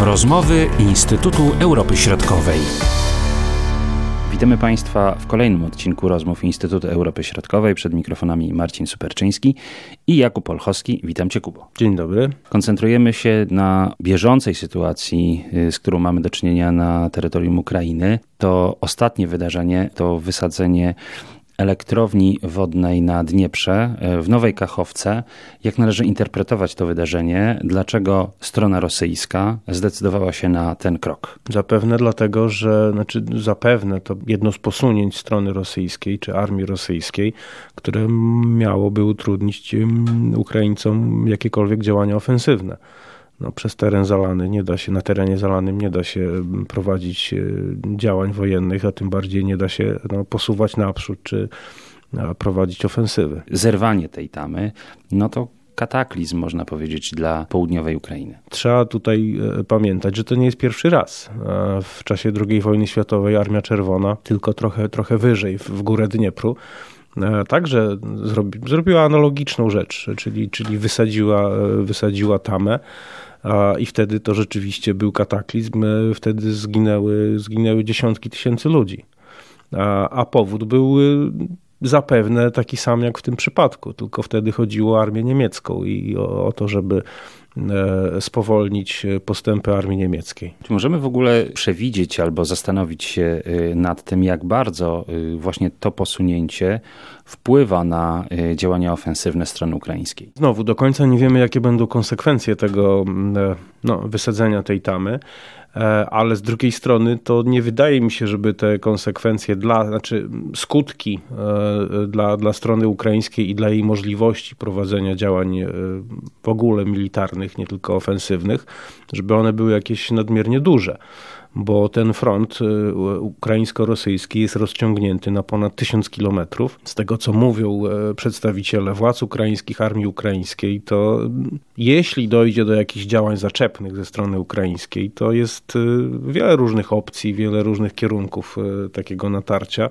Rozmowy Instytutu Europy Środkowej. Witamy Państwa w kolejnym odcinku rozmów Instytutu Europy Środkowej. Przed mikrofonami Marcin Superczyński i Jakub Olchowski. Witam Cię, Kubo. Dzień dobry. Koncentrujemy się na bieżącej sytuacji, y, z którą mamy do czynienia na terytorium Ukrainy. To ostatnie wydarzenie to wysadzenie elektrowni wodnej na Dnieprze e, w Nowej Kachowce. Jak należy interpretować to wydarzenie? Dlaczego strona rosyjska zdecydowała się na ten krok? Zapewne dlatego, że, znaczy zapewne to jedno z posunięć strony rosyjskiej czy armii rosyjskiej, które miałoby utrudnić Ukraińcom jakiekolwiek działania ofensywne no, przez teren zalany nie da się, na terenie zalanym nie da się mm, prowadzić e, działań wojennych, a tym bardziej nie da się no, posuwać naprzód czy prowadzić ofensywy. Zerwanie tej tamy, no to kataklizm, można powiedzieć, dla południowej Ukrainy. Trzeba tutaj e, pamiętać, że to nie jest pierwszy raz. W czasie II wojny światowej Armia Czerwona, tylko trochę, trochę wyżej, w górę Dniepru, także zrobi, zrobiła analogiczną rzecz, czyli, czyli wysadziła, wysadziła tamę i wtedy to rzeczywiście był kataklizm. E, wtedy zginęły, zginęły dziesiątki tysięcy ludzi. A, a powód był e, zapewne taki sam jak w tym przypadku, tylko wtedy chodziło o armię niemiecką i o, o to, żeby e, spowolnić postępy armii niemieckiej. Czy możemy w ogóle przewidzieć albo zastanowić się nad tym, jak bardzo właśnie to posunięcie wpływa na działania ofensywne strony ukraińskiej? Znowu, do końca nie wiemy, jakie będą konsekwencje tego no, wysadzenia tej tamy. E, ale z drugiej strony to nie wydaje mi się, żeby te konsekwencje dla, znaczy skutki e, dla, dla strony ukraińskiej i dla jej możliwości prowadzenia działań e, w ogóle militarnych, nie tylko ofensywnych, żeby one były jakieś nadmiernie duże bo ten front y, ukraińsko-rosyjski jest rozciągnięty na ponad tysiąc kilometrów. Z tego, co mówią e, przedstawiciele władz ukraińskich, armii ukraińskiej, to jeśli dojdzie do jakichś działań zaczepnych ze strony ukraińskiej, to jest y, wiele różnych opcji, wiele różnych kierunków takiego natarcia.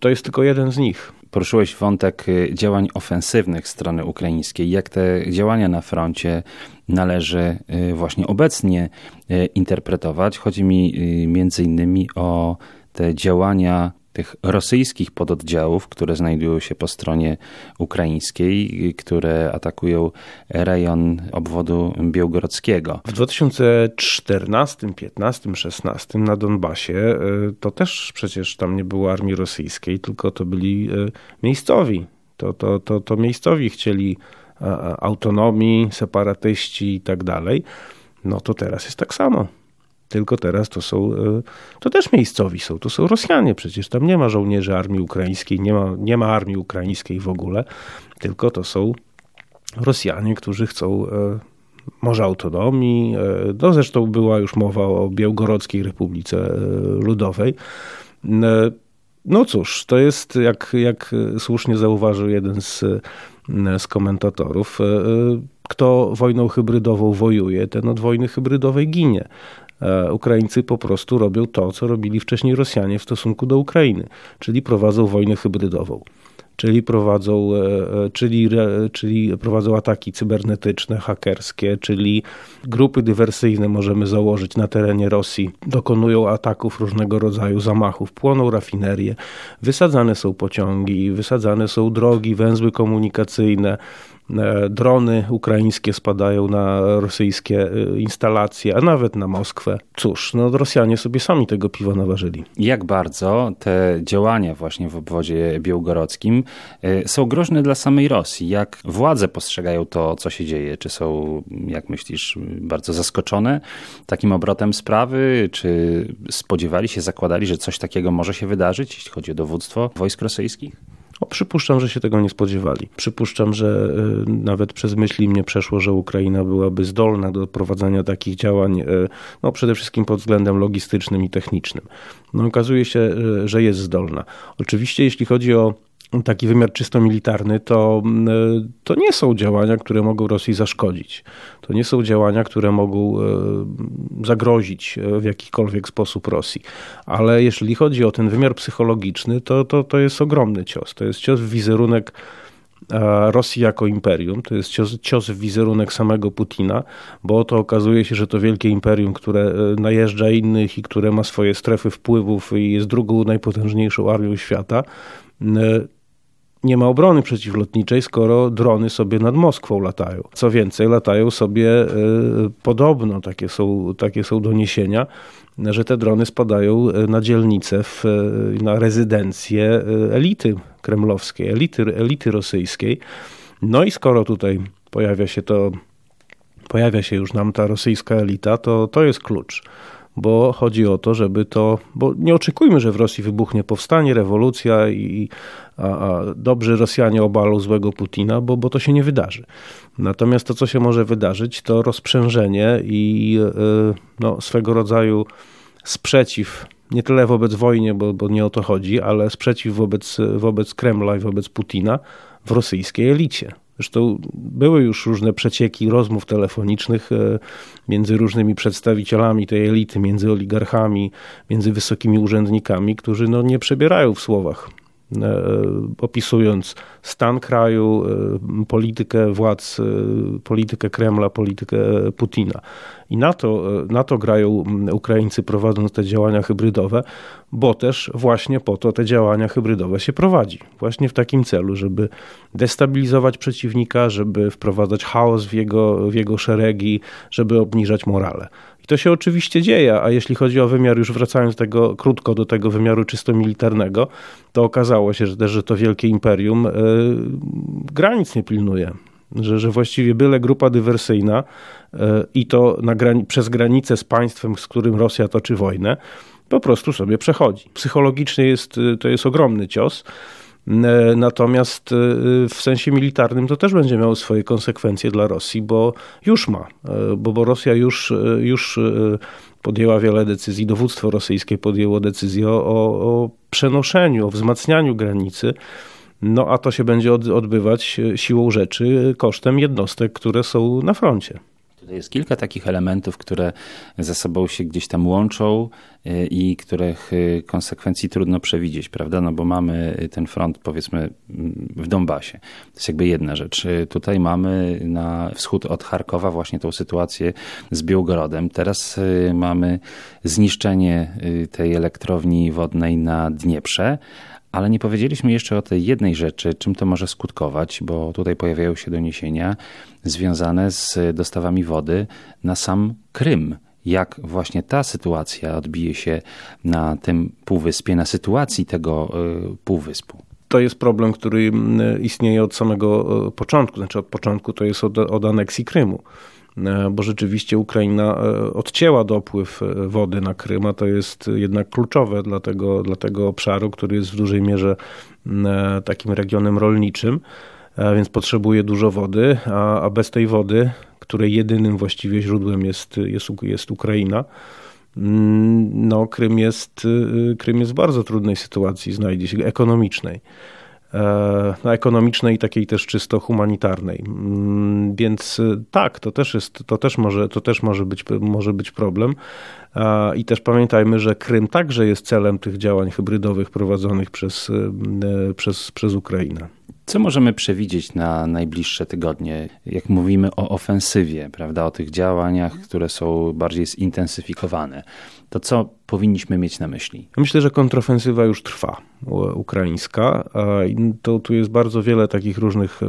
To jest tylko jeden z nich. Poruszyłeś wątek y, działań ofensywnych strony ukraińskiej. Jak te działania na froncie należy y, właśnie obecnie y, interpretować? Chodzi mi między innymi o te działania tych rosyjskich pododdziałów, które znajdują się po stronie ukraińskiej, które atakują rejon obwodu białgorodzkiego. W 2014, 15, 16 na Donbasie e, to też przecież tam nie było armii rosyjskiej, tylko to byli e, miejscowi. To, to, to, to miejscowi chcieli autonomii, separatyści i tak dalej. No to teraz jest tak samo. Tylko teraz to są, e, to też miejscowi są, to są Rosjanie przecież, tam nie ma żołnierzy armii ukraińskiej, nie ma, nie ma armii ukraińskiej w ogóle, tylko to są Rosjanie, którzy chcą e, może autonomii, e, no zresztą była już mowa o Białgorodzkiej Republice Ludowej. No cóż, to jest, jak, jak słusznie zauważył jeden z, z komentatorów, kto wojną hybrydową wojuje, ten od wojny hybrydowej ginie. E, Ukraińcy po prostu robią to, co robili wcześniej Rosjanie w stosunku do Ukrainy, czyli prowadzą wojnę hybrydową czyli prowadzą, e, e, czyli, czyli prowadzą ataki cybernetyczne, hakerskie, czyli grupy dywersyjne możemy założyć na terenie Rosji, dokonują ataków różnego rodzaju zamachów, płoną rafinerie, wysadzane są pociągi, wysadzane są drogi, węzły komunikacyjne, drony ukraińskie spadają na rosyjskie e, instalacje, a nawet na Moskwę. Cóż, no Rosjanie sobie sami tego piwa naważyli. Jak bardzo te działania właśnie w obwodzie białgorodzkim e, są groźne dla samej Rosji? Jak władze postrzegają to, co się dzieje? Czy są, jak myślisz, bardzo zaskoczone takim obrotem sprawy? Czy spodziewali się, zakładali, że coś takiego może się wydarzyć, jeśli chodzi o dowództwo wojsk rosyjskich? O, przypuszczam, że się tego nie spodziewali. Przypuszczam, że y, nawet przez myśli mnie przeszło, że Ukraina byłaby zdolna do prowadzenia takich działań, y, no przede wszystkim pod względem logistycznym i technicznym. No okazuje się, y, że jest zdolna. Oczywiście, jeśli chodzi o taki wymiar czysto militarny, to, mm, to nie są działania, które mogą Rosji zaszkodzić. To nie są działania, które mogą e, zagrozić e, w jakikolwiek sposób Rosji. Ale jeśli chodzi o ten wymiar psychologiczny, to, to, to jest ogromny cios. To jest cios w wizerunek Rosji jako imperium. To jest cios, cios w wizerunek samego Putina, bo oto okazuje się, że to wielkie imperium, które e, najeżdża innych i które ma swoje strefy wpływów i jest drugą najpotężniejszą armią świata, nie ma obrony przeciwlotniczej, skoro drony sobie nad Moskwą latają. Co więcej, latają sobie y, podobno, takie są, takie są doniesienia, że te drony spadają na dzielnice, w, na rezydencje elity kremlowskiej, elity, elity rosyjskiej. No i skoro tutaj pojawia się to, pojawia się już nam ta rosyjska elita, to to jest klucz bo chodzi o to, żeby to, bo nie oczekujmy, że w Rosji wybuchnie powstanie, rewolucja i a, a dobrzy Rosjanie obalą złego Putina, bo, bo to się nie wydarzy. Natomiast to, co się może wydarzyć, to rozprzężenie i yy, no, swego rodzaju sprzeciw nie tyle wobec wojny, bo, bo nie o to chodzi, ale sprzeciw wobec, wobec Kremla i wobec Putina w rosyjskiej elicie. Zresztą były już różne przecieki rozmów telefonicznych e, między różnymi przedstawicielami tej elity, między oligarchami, między wysokimi urzędnikami, którzy no nie przebierają w słowach opisując stan kraju, e, politykę władz, politykę Kremla, politykę Putina. I na to, na to grają Ukraińcy prowadząc te działania hybrydowe, bo też właśnie po to te działania hybrydowe się prowadzi. Właśnie w takim celu, żeby destabilizować przeciwnika, żeby wprowadzać chaos w jego, w jego szeregi, żeby obniżać morale. To się oczywiście dzieje, a jeśli chodzi o wymiar, już wracając tego krótko do tego wymiaru czysto militarnego, to okazało się że też, że to wielkie imperium yy, granic nie pilnuje że, że właściwie byle grupa dywersyjna e, i to grani przez granicę z państwem, z którym Rosja toczy wojnę, po prostu sobie przechodzi. Psychologicznie jest, e, to jest ogromny cios. E, natomiast w sensie militarnym to też będzie miało swoje konsekwencje dla Rosji, bo już ma, bo, bo Rosja już, już podjęła wiele decyzji, dowództwo rosyjskie podjęło decyzję o, o przenoszeniu, o wzmacnianiu granicy no a to się będzie odbywać e, siłą rzeczy kosztem jednostek, które są na froncie. Jest kilka takich elementów, które ze sobą się gdzieś tam łączą e, i których e, konsekwencji trudno przewidzieć, prawda? No bo mamy ten front, powiedzmy, w Donbasie. To jest jakby jedna rzecz. Tutaj mamy na wschód od Charkowa właśnie tą sytuację z Białgorodem. Teraz mamy zniszczenie tej elektrowni wodnej na Dnieprze, ale nie powiedzieliśmy jeszcze o tej jednej rzeczy, czym to może skutkować, bo tutaj pojawiają się doniesienia związane z dostawami wody na sam Krym. Jak właśnie ta sytuacja odbije się na tym półwyspie, na sytuacji tego y, półwyspu? to jest problem, który mm, istnieje od samego y, początku. Znaczy od początku to jest od, od aneksji Krymu. E, bo rzeczywiście Ukraina e, odcięła dopływ e, wody na Krym, a to jest jednak kluczowe dla tego, dla tego obszaru, który jest w dużej mierze takim regionem rolniczym, więc potrzebuje dużo wody, a, a bez tej wody, której jedynym właściwie źródłem jest, jest, jest Ukraina, no, Krym jest, Krym jest w bardzo trudnej sytuacji, znajdzie się ekonomicznej. E, no, ekonomicznej i takiej też czysto humanitarnej. Mm, więc e, tak, to też jest, to też może, to też może być, może być problem. I też pamiętajmy, że Krym także jest celem tych działań hybrydowych prowadzonych przez, e, przez, przez Ukrainę. Co możemy przewidzieć na najbliższe tygodnie, jak mówimy o ofensywie, prawda, o tych działaniach, które są bardziej zintensyfikowane? To co powinniśmy mieć na myśli? Myślę, że kontrofensywa już trwa, ukraińska. To, tu jest bardzo wiele takich różnych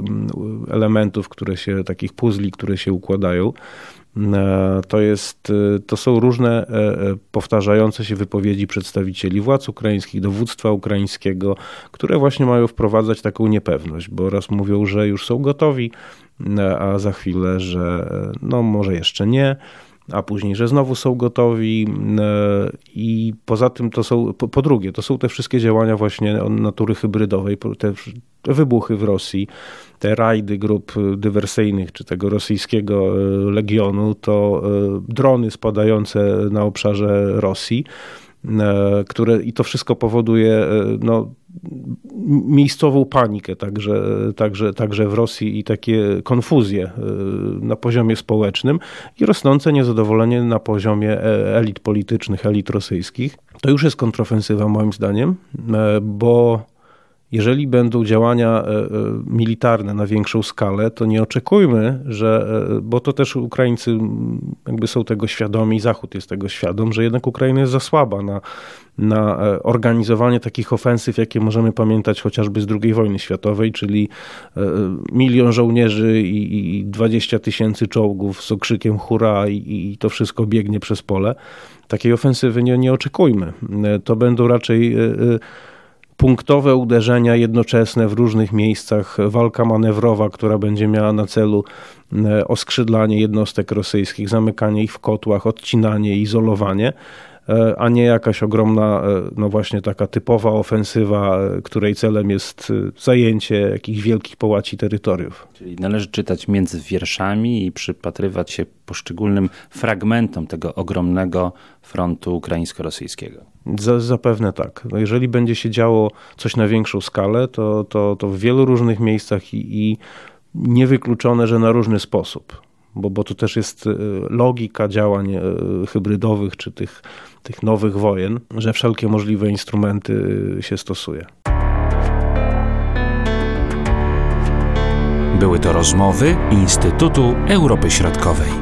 elementów, które się, takich puzli, które się układają. E, to, jest, e, to są różne e, powtarzające się wypowiedzi przedstawicieli władz ukraińskich, dowództwa ukraińskiego, które właśnie mają wprowadzać taką niepewność, bo raz mówią, że już są gotowi, a za chwilę, że no może jeszcze nie a później, że znowu są gotowi i poza tym to są, po, po, drugie, to są te wszystkie działania właśnie natury hybrydowej, te, wybuchy w Rosji, te rajdy grup dywersyjnych, czy tego rosyjskiego e, legionu, to e, drony spadające na obszarze Rosji, e, które i to wszystko powoduje no, miejscową panikę także, także, także w Rosji i takie konfuzje na poziomie społecznym i rosnące niezadowolenie na poziomie elit politycznych, elit rosyjskich. To już jest kontrofensywa moim zdaniem, bo jeżeli będą działania militarne na większą skalę, to nie oczekujmy, że, bo to też Ukraińcy jakby są tego świadomi, Zachód jest tego świadom, że jednak Ukraina jest za słaba na, na organizowanie takich ofensyw, jakie możemy pamiętać chociażby z II wojny światowej, czyli milion żołnierzy i 20 tysięcy czołgów z okrzykiem hurra i, i to wszystko biegnie przez pole. Takiej ofensywy nie, nie oczekujmy. To będą raczej e, e, punktowe uderzenia jednoczesne w różnych miejscach, walka manewrowa, która będzie miała na celu e, oskrzydlanie jednostek rosyjskich, zamykanie ich w kotłach, odcinanie, izolowanie. E, a nie jakaś ogromna, e, no właśnie taka typowa ofensywa, której celem jest zajęcie jakichś wielkich połaci terytoriów. Czyli należy czytać między wierszami i przypatrywać się poszczególnym fragmentom tego ogromnego frontu ukraińsko-rosyjskiego. Zapewne tak. No jeżeli będzie się działo coś na większą skalę, to, to, to w wielu różnych miejscach i, i niewykluczone, że na różny sposób bo, bo to też jest e, logika działań e, hybrydowych czy tych, tych nowych wojen, że wszelkie możliwe instrumenty e, się stosuje. Były to rozmowy Instytutu Europy Środkowej.